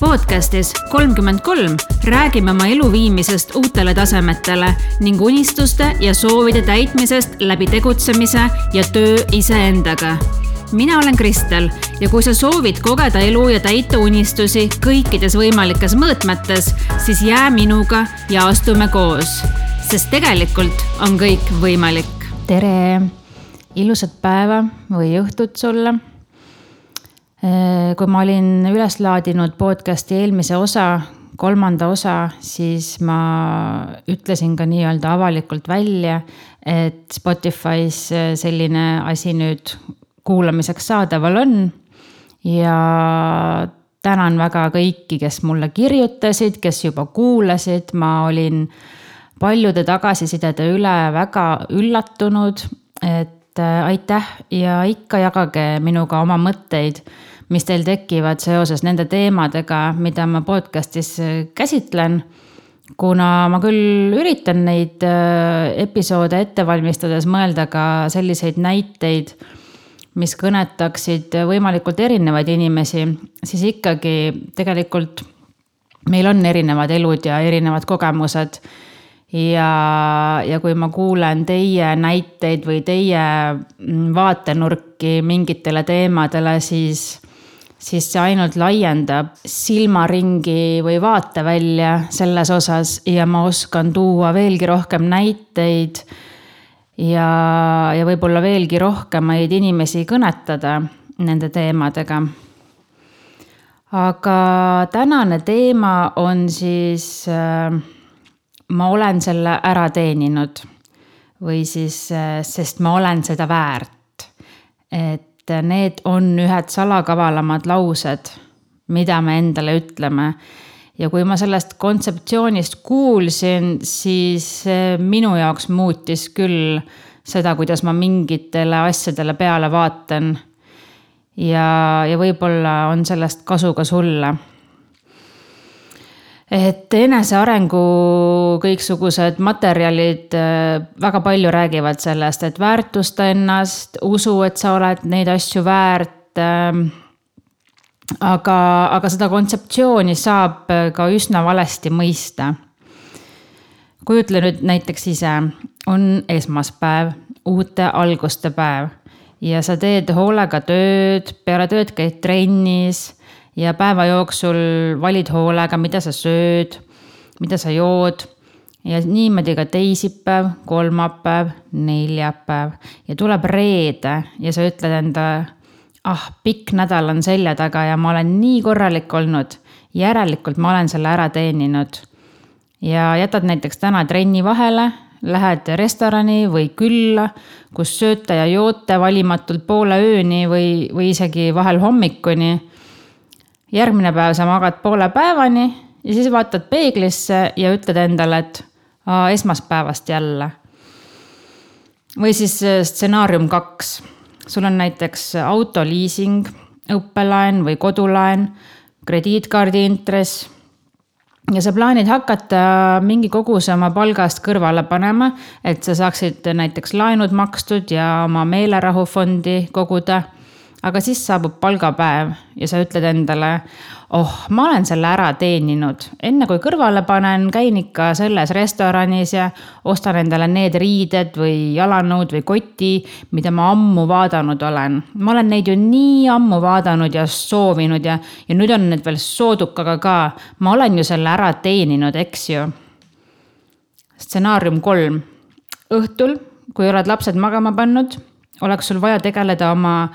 podcastis kolmkümmend kolm räägime oma elu viimisest uutele tasemetele ning unistuste ja soovide täitmisest läbi tegutsemise ja töö iseendaga. mina olen Kristel ja kui sa soovid kogeda elu ja täita unistusi kõikides võimalikes mõõtmetes, siis jää minuga ja astume koos, sest tegelikult on kõik võimalik. tere, ilusat päeva või õhtut sulle Äh, kui ma olin üles laadinud podcast'i eelmise osa, kolmanda osa, siis ma ütlesin ka nii-öelda avalikult välja, et Spotify's äh, selline asi nüüd kuulamiseks saadaval on. ja tänan väga kõiki, kes mulle kirjutasid, kes juba kuulasid, ma olin paljude tagasisidede üle väga üllatunud, et äh, aitäh ja ikka jagage minuga oma mõtteid mis teil tekivad seoses nende teemadega, mida ma podcast'is äh, käsitlen. kuna ma küll üritan neid äh, episoode ette valmistades mõelda ka selliseid näiteid, mis kõnetaksid võimalikult erinevaid inimesi, siis ikkagi tegelikult meil on erinevad elud ja erinevad kogemused ja, ja kui ma kuulen teie näiteid või teie mm, vaatenurki mingitele teemadele, siis siis see ainult laiendab silmaringi või vaatevälja selles osas ja ma oskan tuua veelgi rohkem näiteid. ja, ja võib-olla veelgi rohkemaid inimesi kõnetada nende teemadega. aga tänane teema on siis äh, ma olen selle ära teeninud või siis, äh, sest ma olen seda väärt. et need on ühed salakavalamad laused, mida me endale ütleme. ja kui ma sellest kontseptsioonist kuulsin, siis minu jaoks muutis küll seda, kuidas ma mingitele asjadele peale vaatan. ja, ja võib-olla on sellest kasu ka sulle et enesearengu kõiksugused materjalid äh, väga palju räägivad sellest, et väärtusta ennast, usu, et sa oled neid asju väärt. Ähm, aga, aga seda kontseptsiooni saab äh, ka üsna valesti mõista. kujutle nüüd näiteks ise, on esmaspäev, uute alguste päev ja sa teed hoolega tööd, peale tööd käid trennis ja päeva jooksul valid hoolega, mida sa sööd, mida sa jood. ja niimoodi ka teisipäev, kolmapäev, neljapäev ja tuleb reede ja sa ütled endale, ah, pikk nädal on selja taga ja ma olen nii korralik olnud. järelikult ma olen selle ära teeninud. ja jätad näiteks täna trenni vahele lähed restorani või külla, kus sööte ja joote valimatult poole ööni või, või isegi vahel hommikuni järgmine päev sa magad poole päevani ja siis vaatad peeglisse ja ütled endale, et aa, esmaspäevast jälle. või siis äh, stsenaarium kaks, sul on näiteks autoliising, õppelaen või kodulaen, krediitkaardi intress. Ja sa plaanid hakata mingi koguse oma palgast kõrvale panema, et sa saaksid näiteks laenud makstud ja oma meelerahufondi koguda aga siis saabub palgapäev ja sa ütled endale, oh, ma olen selle ära teeninud. enne kui kõrvale panen, käin ikka selles restoranis ja ostan endale need riided või jalanõud või koti, mida ma ammu vaadanud olen. ma olen neid ju nii ammu vaadanud ja soovinud ja, ja nüüd on need veel soodukaga ka. ma olen ju selle ära teeninud, eks ju. stsenaarium kolm. õhtul, kui oled lapsed magama pannud, oleks sul vaja tegeleda oma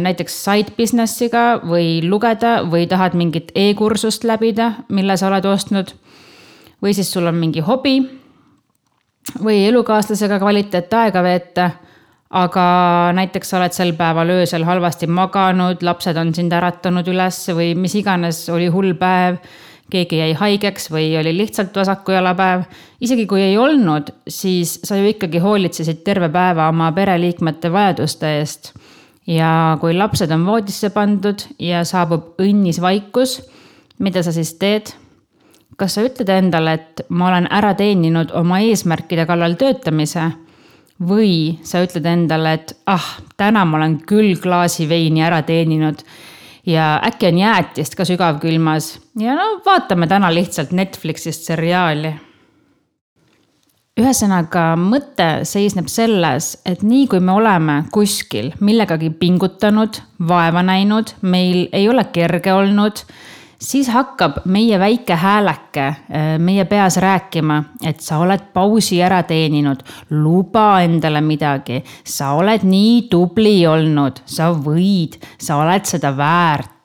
näiteks side business'iga või lugeda või tahad mingit e-kursust läbida, mille sa oled ostnud. või siis sul on mingi hobi või elukaaslasega kvaliteetaega veeta. aga näiteks sa oled sel päeval öösel halvasti maganud, lapsed on sind äratanud üles või mis iganes, oli hull päev keegi jäi haigeks või oli lihtsalt vasaku jala päev. isegi kui ei olnud, siis sa ju ikkagi hoolitsesid terve päeva oma pereliikmete vajaduste eest ja kui lapsed on voodisse pandud ja saabub õnnis vaikus, mida sa siis teed? kas sa ütled endale, et ma olen ära teeninud oma eesmärkide kallal töötamise või sa ütled endale, et ah, täna ma olen küll klaasi veini ära teeninud ja äkki on jäätist ka sügavkülmas ja no vaatame täna lihtsalt Netflixist seriaali. Ühesõnaga, mõte seisneb selles, et nii kui me oleme kuskil millegagi pingutanud, vaeva näinud, meil ei ole kerge olnud siis hakkab meie väike hääleke äh, meie peas rääkima, et sa oled pausi ära teeninud, luba endale midagi, sa oled nii tubli olnud, sa võid, sa oled seda väärt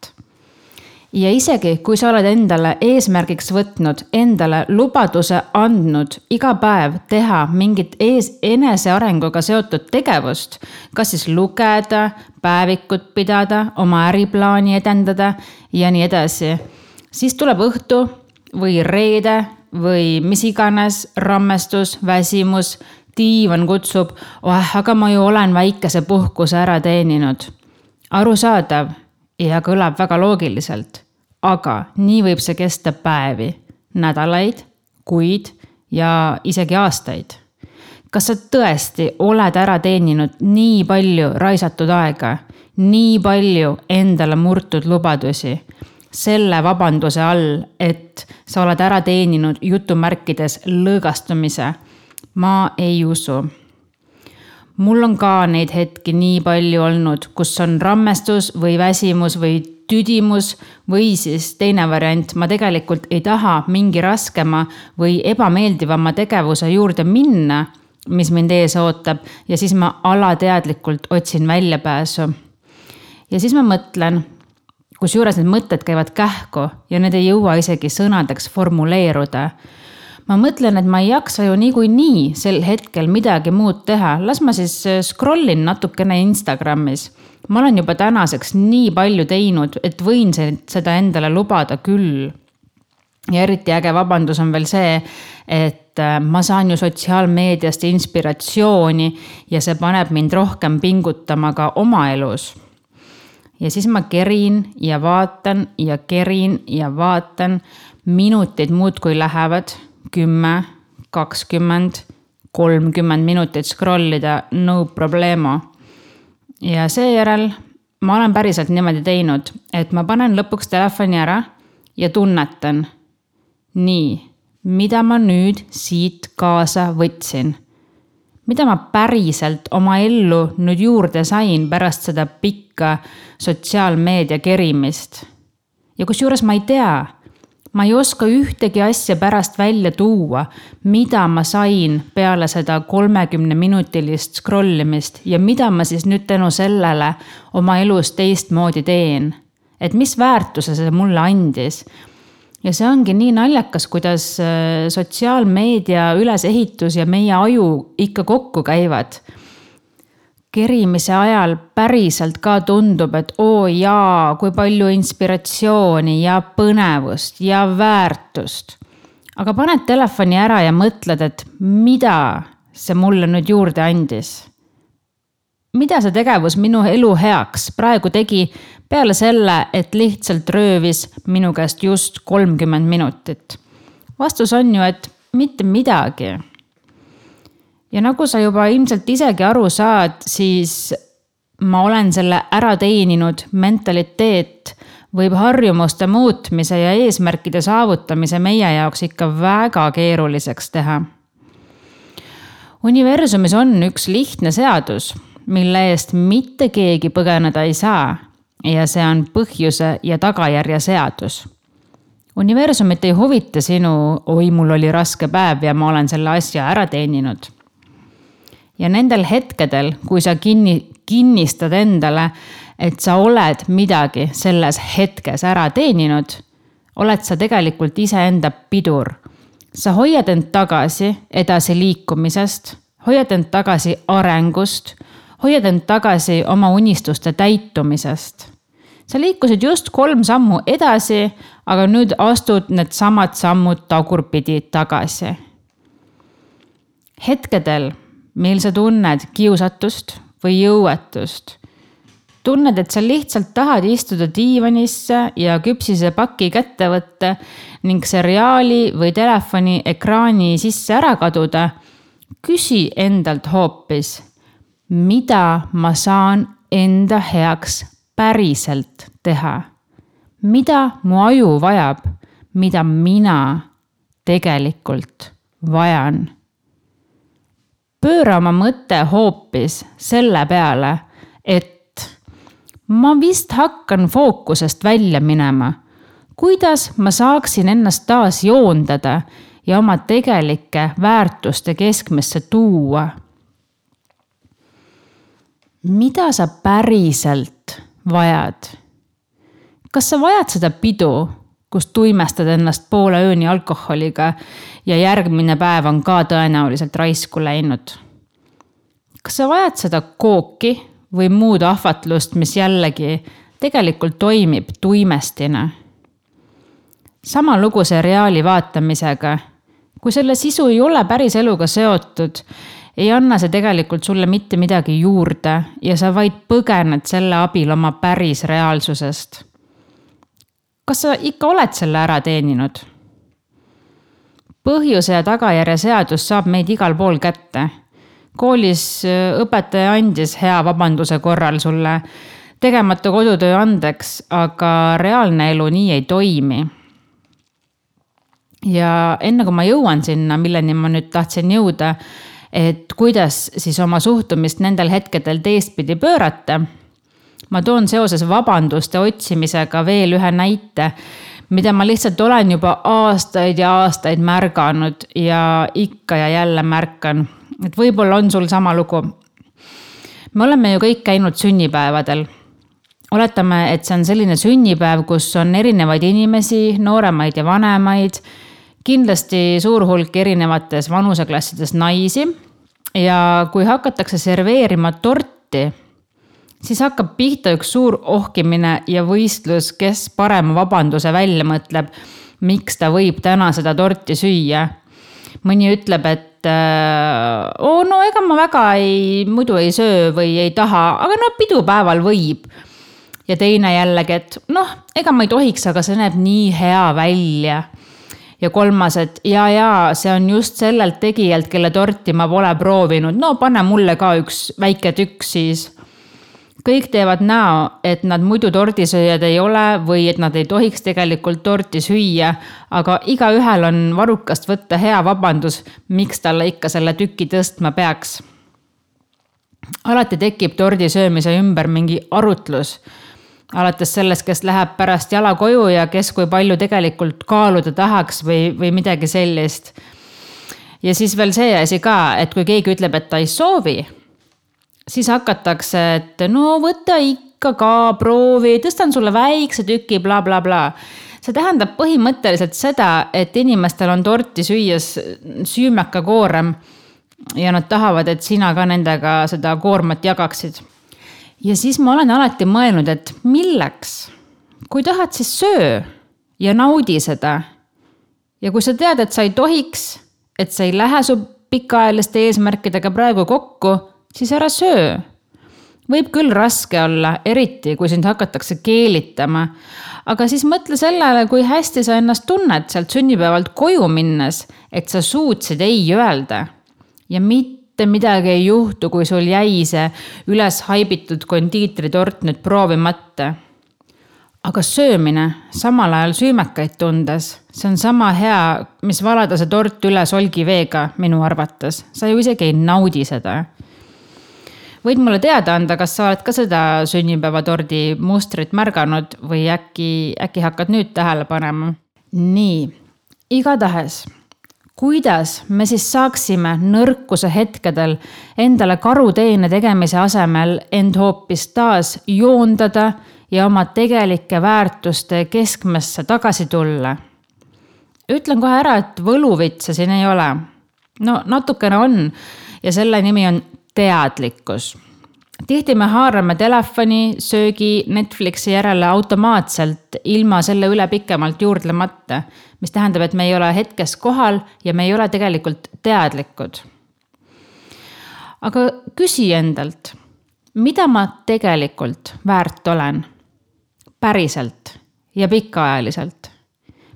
ja isegi, kui sa oled endale eesmärgiks võtnud, endale lubaduse andnud iga päev teha mingit ees, enesearenguga seotud tegevust, kas siis lugeda, päevikut pidada, oma äriplaani edendada ja nii edasi, siis tuleb õhtu või reede või mis iganes rammestus, väsimus, diivan kutsub, oh, aga ma ju olen väikese puhkuse ära teeninud. arusaadav ja kõlab väga loogiliselt aga nii võib see kesta päevi, nädalaid, kuid ja isegi aastaid. kas sa tõesti oled ära teeninud nii palju raisatud aega, nii palju endale murtud lubadusi selle vabanduse all, et sa oled ära teeninud jutumärkides lõõgastumise? ma ei usu mul on ka neid hetki nii palju olnud, kus on rammestus või väsimus või tüdimus või siis teine variant, ma tegelikult ei taha mingi raskema või ebameeldivama tegevuse juurde minna, mis mind ees ootab ja siis ma alateadlikult otsin väljapääsu. ja siis ma mõtlen, kusjuures need mõtted käivad kähku ja need ei jõua isegi sõnadeks formuleeruda ma mõtlen, et ma ei jaksa ju niikuinii sel hetkel midagi muud teha, las ma siis scroll in natukene Instagramis ma olen juba tänaseks nii palju teinud, et võin seda endale lubada küll. ja eriti äge vabandus on veel see, et äh, ma saan ju sotsiaalmeediast inspiratsiooni ja see paneb mind rohkem pingutama ka oma elus. ja siis ma kerin ja vaatan ja kerin ja vaatan, minutid muudkui lähevad, kümme, kakskümmend, kolmkümmend minutit scroll ida, no problemo ja seejärel ma olen päriselt niimoodi teinud, et ma panen lõpuks telefoni ära ja tunnetan. nii, mida ma nüüd siit kaasa võtsin? mida ma päriselt oma ellu nüüd juurde sain pärast seda pikka sotsiaalmeedia kerimist? ja kusjuures ma ei tea ma ei oska ühtegi asja pärast välja tuua, mida ma sain peale seda kolmekümneminutilist scroll imist ja mida ma siis nüüd tänu sellele oma elus teistmoodi teen. et mis väärtuse see mulle andis. ja see ongi nii naljakas, kuidas äh, sotsiaalmeedia ülesehitus ja meie aju ikka kokku käivad kerimise ajal päriselt ka tundub, et oo jaa, kui palju inspiratsiooni ja põnevust ja väärtust. aga paned telefoni ära ja mõtled, et mida see mulle nüüd juurde andis. mida see tegevus minu elu heaks praegu tegi peale selle, et lihtsalt röövis minu käest just kolmkümmend minutit? vastus on ju, et mitte midagi ja nagu sa juba ilmselt isegi aru saad, siis ma olen selle ära teeninud mentaliteet võib harjumuste muutmise ja eesmärkide saavutamise meie jaoks ikka väga keeruliseks teha. universumis on üks lihtne seadus, mille eest mitte keegi põgeneda ei saa ja see on põhjuse ja tagajärje seadus. universumit ei huvita sinu, oi, mul oli raske päev ja ma olen selle asja ära teeninud ja nendel hetkedel, kui sa kinni, kinnistad endale, et sa oled midagi selles hetkes ära teeninud, oled sa tegelikult iseenda pidur. sa hoiad end tagasi edasiliikumisest, hoiad end tagasi arengust, hoiad end tagasi oma unistuste täitumisest. sa liikusid just kolm sammu edasi, aga nüüd astud needsamad sammud tagurpidi tagasi. hetkedel mil sa tunned kiusatust või jõuetust. tunned, et sa lihtsalt tahad istuda diivanisse ja küpsise paki kätte võtta ning seriaali või telefoni ekraani sisse ära kaduda, küsi endalt hoopis, mida ma saan enda heaks päriselt teha. mida mu aju vajab, mida mina tegelikult vajan. Pööra oma mõte hoopis selle peale, et ma vist hakkan fookusest välja minema. kuidas ma saaksin ennast taas joondada ja oma tegelike väärtuste keskmesse tuua mida sa päriselt vajad? kas sa vajad seda pidu, kus tuimestad ennast poole ööni alkoholiga ja järgmine päev on ka tõenäoliselt raisku läinud? kas sa vajad seda kooki või muud ahvatlust, mis jällegi tegelikult toimib tuimestina? sama lugu seriaali vaatamisega. kui selle sisu ei ole päris eluga seotud ei anna see tegelikult sulle mitte midagi juurde ja sa vaid põgened selle abil oma päris reaalsusest. Kas sa ikka oled selle ära teeninud? põhjuse ja tagajärje seadus saab meid igal pool kätte. koolis äh, õpetaja andis hea vabanduse korral sulle tegemata kodutöö andeks, aga reaalne elu nii ei toimi ja enne kui ma jõuan sinna, milleni ma nüüd tahtsin jõuda, et kuidas siis oma suhtumist nendel hetkedel teistpidi pöörata. Ma toon seoses vabanduste otsimisega veel ühe näite, mida ma lihtsalt olen juba aastaid ja aastaid märganud ja ikka ja jälle märkan, et võib-olla on sul sama lugu. me oleme ju kõik käinud sünnipäevadel. Oletame, et see on selline sünnipäev, kus on erinevaid inimesi, nooremaid ja vanemaid. Kindlasti suur hulk erinevates vanuseklassides naisi. Ja kui hakatakse serveerima torti, siis hakkab pihta üks suur ohkimine ja võistlus, kes parema vabanduse välja mõtleb, miks ta võib täna seda torti süüa. mõni ütleb, et oo no ega ma väga ei, muidu ei söö või ei taha, aga no pidupäeval võib. ja teine jällegi, et noh, ega ma ei tohiks, aga see näeb nii hea välja ja kolmas, et ja, ja see on just sellelt tegijalt, kelle torti ma pole proovinud, no pane mulle ka üks väike tükk siis. Kõik teevad näo, et nad muidu tordisööjad ei ole või et nad ei tohiks tegelikult torti süüa, aga igaühel on varrukast võtta hea vabandus, miks talle ikka selle tüki tõstma peaks. alati tekib tordi söömise ümber mingi arutlus alates sellest, kes läheb pärast jala koju ja kes kui palju tegelikult kaaluda tahaks või, või midagi sellist. ja siis veel see asi ka, et kui keegi ütleb, et ta ei soovi, siis hakatakse, et no võta ikka ka proovi, tõstan sulle väikse tüki bla, bla, blablabla see tähendab põhimõtteliselt seda, et inimestel on torti süües süümeka koorem ja nad tahavad, et sina ka nendega seda koormat jagaksid ja siis ma olen alati mõelnud, et milleks. kui tahad, siis söö ja naudi seda. ja kui sa tead, et sa ei tohiks, et see ei lähe su pikaajaliste eesmärkidega praegu kokku, siis ära söö. võib küll raske olla, eriti kui sind hakatakse keelitama. aga siis mõtle sellele, kui hästi sa ennast tunned sealt sünnipäevalt koju minnes, et sa suutsid ei öelda. ja mitte midagi ei juhtu, kui sul jäi see üles haibitud kondiitritort nüüd proovimata. aga söömine, samal ajal süümekaid tundes, see on sama hea, mis valada see tort üle solgiveega minu arvates, sa ju isegi ei naudi seda võid mulle teada anda, kas sa oled ka seda sünnipäevatordi mustrit märganud või äkki, äkki hakkad nüüd tähele panema? nii, igatahes kuidas me siis saaksime nõrkuse hetkedel endale karuteene tegemise asemel end hoopis taas joondada ja oma tegelike väärtuste keskmesse tagasi tulla? ütlen kohe ära, et võluvitse siin ei ole. no natukene on ja selle nimi on teadlikkus tihti me haarame telefoni, söögi, Netflixi järele automaatselt, ilma selle üle pikemalt juurdlemata. mis tähendab, et me ei ole hetkes kohal ja me ei ole tegelikult teadlikud. aga küsi endalt, mida ma tegelikult väärt olen? päriselt ja pikaajaliselt.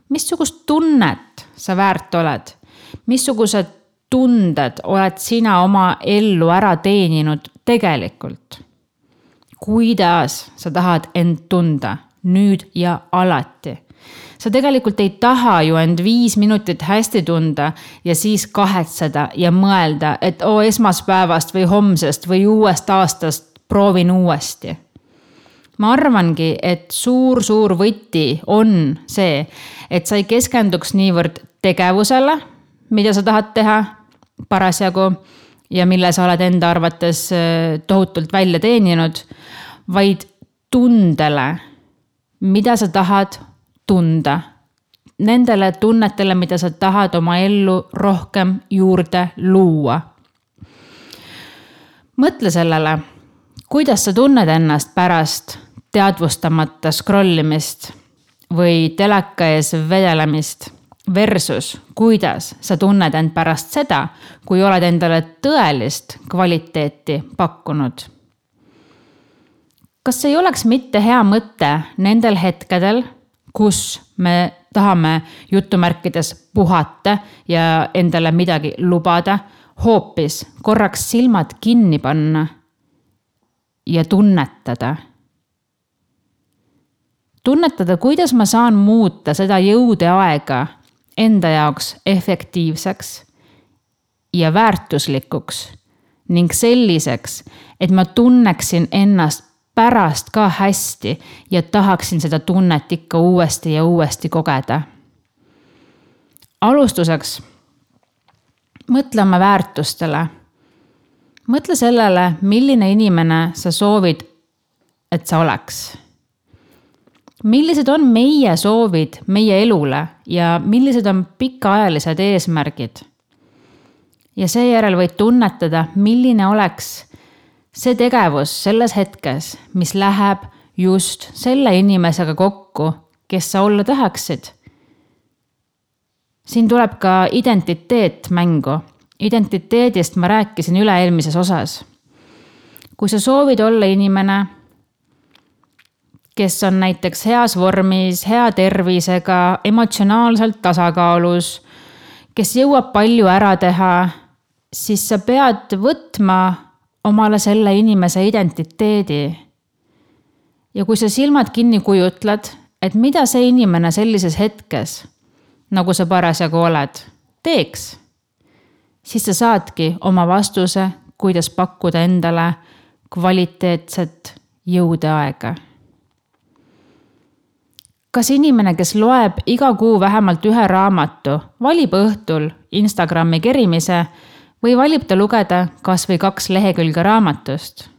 missugust tunnet sa väärt oled? missugused tunded oled sina oma ellu ära teeninud tegelikult? kuidas sa tahad end tunda nüüd ja alati? sa tegelikult ei taha ju end viis minutit hästi tunda ja siis kahetseda ja mõelda, et oo esmaspäevast või homsest või uuest aastast proovin uuesti. ma arvangi, et suur-suur võti on see, et sa ei keskenduks niivõrd tegevusele, mida sa tahad teha parasjagu ja mille sa oled enda arvates äh, tohutult välja teeninud, vaid tundele, mida sa tahad tunda. Nendele tunnetele, mida sa tahad oma ellu rohkem juurde luua. mõtle sellele, kuidas sa tunned ennast pärast teadvustamata scroll imist või teleka ees vedelemist versus kuidas sa tunned end pärast seda, kui oled endale tõelist kvaliteeti pakkunud. kas ei oleks mitte hea mõte nendel hetkedel kus me tahame jutumärkides puhata ja endale midagi lubada, hoopis korraks silmad kinni panna ja tunnetada. tunnetada, kuidas ma saan muuta seda jõudeaega enda jaoks efektiivseks ja väärtuslikuks ning selliseks, et ma tunneksin ennast pärast ka hästi ja tahaksin seda tunnet ikka uuesti ja uuesti kogeda. alustuseks mõtle oma väärtustele. mõtle sellele, milline inimene sa soovid, et sa oleks. Millised on meie soovid meie elule ja millised on pikaajalised eesmärgid? ja seejärel võid tunnetada, milline oleks see tegevus selles hetkes, mis läheb just selle inimesega kokku, kes sa olla tahaksid. siin tuleb ka identiteet mängu. identiteedist ma rääkisin üle-eelmises osas. kui sa soovid olla inimene, kes on näiteks heas vormis, hea tervisega, emotsionaalselt tasakaalus, kes jõuab palju ära teha, siis sa pead võtma omale selle inimese identiteedi. ja kui sa silmad kinni kujutled, et mida see inimene sellises hetkes, nagu sa parasjagu oled, teeks, siis sa saadki oma vastuse, kuidas pakkuda endale kvaliteetset jõudeaega. Kas inimene, kes loeb iga kuu vähemalt ühe raamatu, valib õhtul Instagrami kerimise või valib ta lugeda kas või kaks lehekülge raamatust?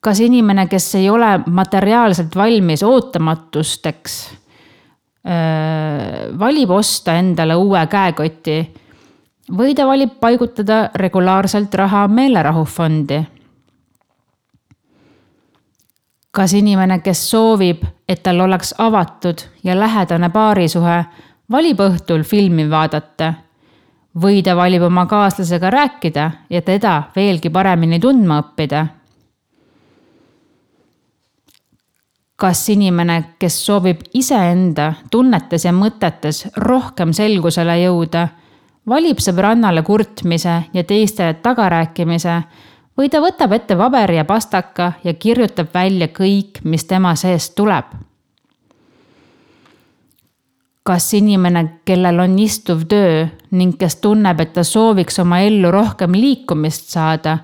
kas inimene, kes ei ole materiaalselt valmis ootamatusteks, valib osta endale uue käekoti või ta valib paigutada regulaarselt raha meelerahufondi? Kas inimene, kes soovib, et tal oleks avatud ja lähedane paarisuhe, valib õhtul filmi vaadata või ta valib oma kaaslasega rääkida ja teda veelgi paremini tundma õppida. kas inimene, kes soovib iseenda tunnetes ja mõtetes rohkem selgusele jõuda, valib sõbrannale kurtmise ja teistele tagarääkimise või ta võtab ette paberi ja pastaka ja kirjutab välja kõik, mis tema seest tuleb kas inimene, kellel on istuv töö ning kes tunneb, et ta sooviks oma ellu rohkem liikumist saada,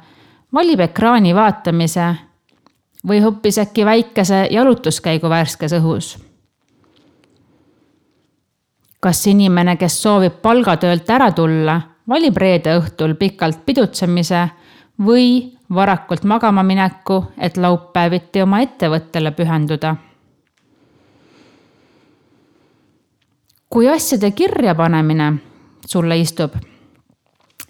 valib ekraani vaatamise või hoopis äkki väikese jalutuskäigu värskes õhus? kas inimene, kes soovib palgatöölt ära tulla, valib reede õhtul pikalt pidutsemise või varakult magama mineku, et laupäeviti oma ettevõttele pühenduda kui asjade kirjapanemine sulle istub,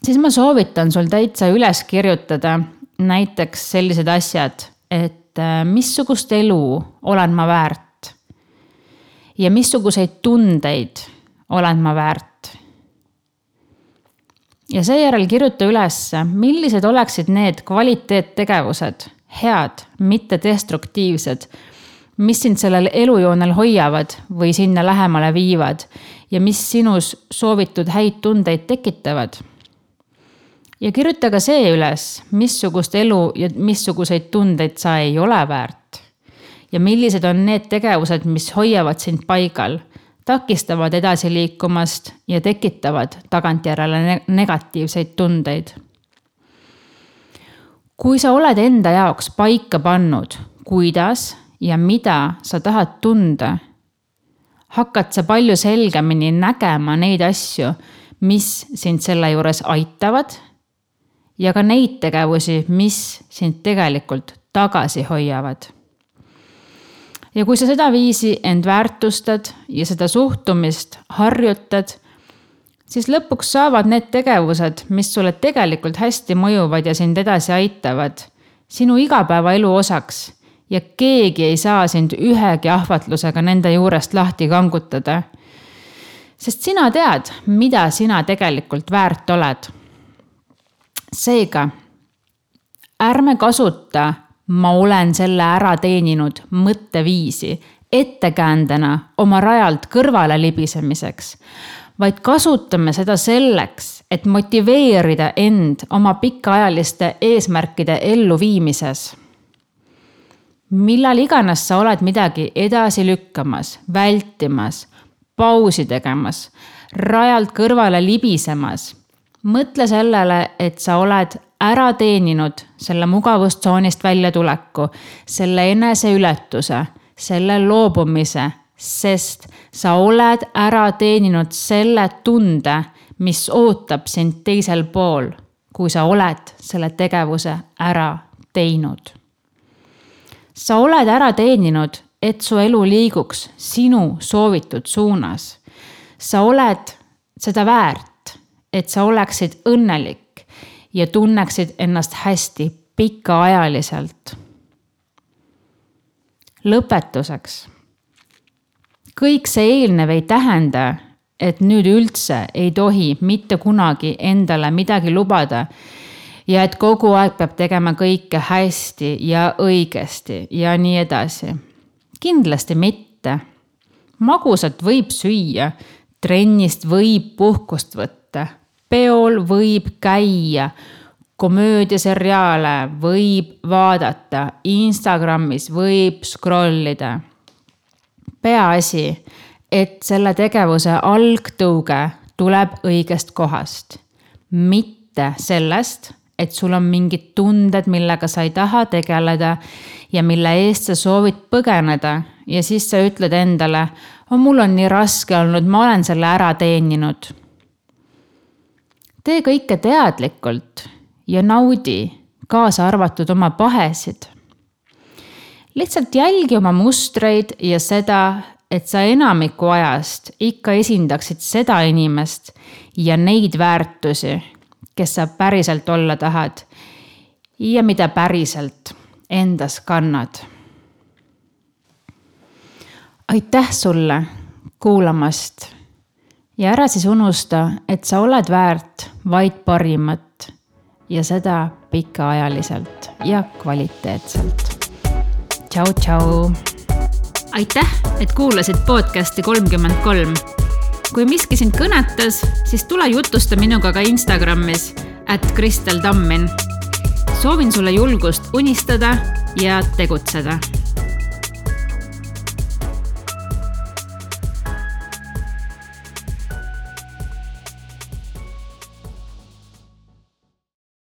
siis ma soovitan sul täitsa üles kirjutada näiteks sellised asjad, et äh, missugust elu olen ma väärt ja missuguseid tundeid olen ma väärt. Ja seejärel kirjuta üles, millised oleksid need kvaliteettegevused, head, mitte destruktiivsed, mis sind sellel elujoonel hoiavad või sinna lähemale viivad ja mis sinus soovitud häid tundeid tekitavad. ja kirjuta ka see üles, missugust elu ja missuguseid tundeid sa ei ole väärt. ja millised on need tegevused, mis hoiavad sind paigal, takistavad edasi liikumast ja tekitavad tagantjärele negatiivseid tundeid kui sa oled enda jaoks paika pannud, kuidas ja mida sa tahad tunda, hakkad sa palju selgemini nägema neid asju, mis sind selle juures aitavad ja ka neid tegevusi, mis sind tegelikult tagasi hoiavad. Ja kui sa sedaviisi end väärtustad ja seda suhtumist harjutad siis lõpuks saavad need tegevused, mis sulle tegelikult hästi mõjuvad ja sind edasi aitavad, sinu igapäevaelu osaks ja keegi ei saa sind ühegi ahvatlusega nende juurest lahti kangutada. sest sina tead, mida sina tegelikult väärt oled. seega ärme kasuta ma olen selle ära teeninud mõtteviisi ettekäändena oma rajalt kõrvale libisemiseks vaid kasutame seda selleks, et motiveerida end oma pikaajaliste eesmärkide elluviimises. millal iganes sa oled midagi edasi lükkamas, vältimas, pausi tegemas, rajalt kõrvale libisemas, mõtle sellele, et sa oled ära teeninud selle mugavustsoonist väljatuleku, selle eneseületuse, selle loobumise sest sa oled ära teeninud selle tunde, mis ootab sind teisel pool, kui sa oled selle tegevuse ära teinud. sa oled ära teeninud, et su elu liiguks sinu soovitud suunas. sa oled seda väärt, et sa oleksid õnnelik ja tunneksid ennast hästi pikaajaliselt. lõpetuseks kõik see eelnev ei tähenda, et nüüd üldse ei tohi mitte kunagi endale midagi lubada. ja et kogu aeg peab tegema kõike hästi ja õigesti ja nii edasi. kindlasti mitte. magusat võib süüa, trennist võib puhkust võtta, peol võib käia. Komöödiaseriaale võib vaadata, Instagramis võib scroll ida peaasi, et selle tegevuse algtõuge tuleb õigest kohast, mitte sellest, et sul on mingid tunded, millega sa ei taha tegeleda ja mille eest sa soovid põgeneda. Ja siis sa ütled endale, mul on nii raske olnud, ma olen selle ära teeninud. Tee kõike teadlikult ja naudi, kaasa arvatud oma pahesid lihtsalt jälgi oma mustreid ja seda, et sa enamiku ajast ikka esindaksid seda inimest ja neid väärtusi, kes sa päriselt olla tahad ja mida päriselt endas kannad. aitäh sulle kuulamast ja ära siis unusta, et sa oled väärt vaid parimat ja seda pikaajaliselt ja kvaliteetselt tšau, tšau. aitäh, et kuulasid podcast'i kolmkümmend kolm. kui miski sind kõnetas, siis tule jutusta minuga ka Instagramis, at Kristel Tammin. soovin sulle julgust unistada ja tegutseda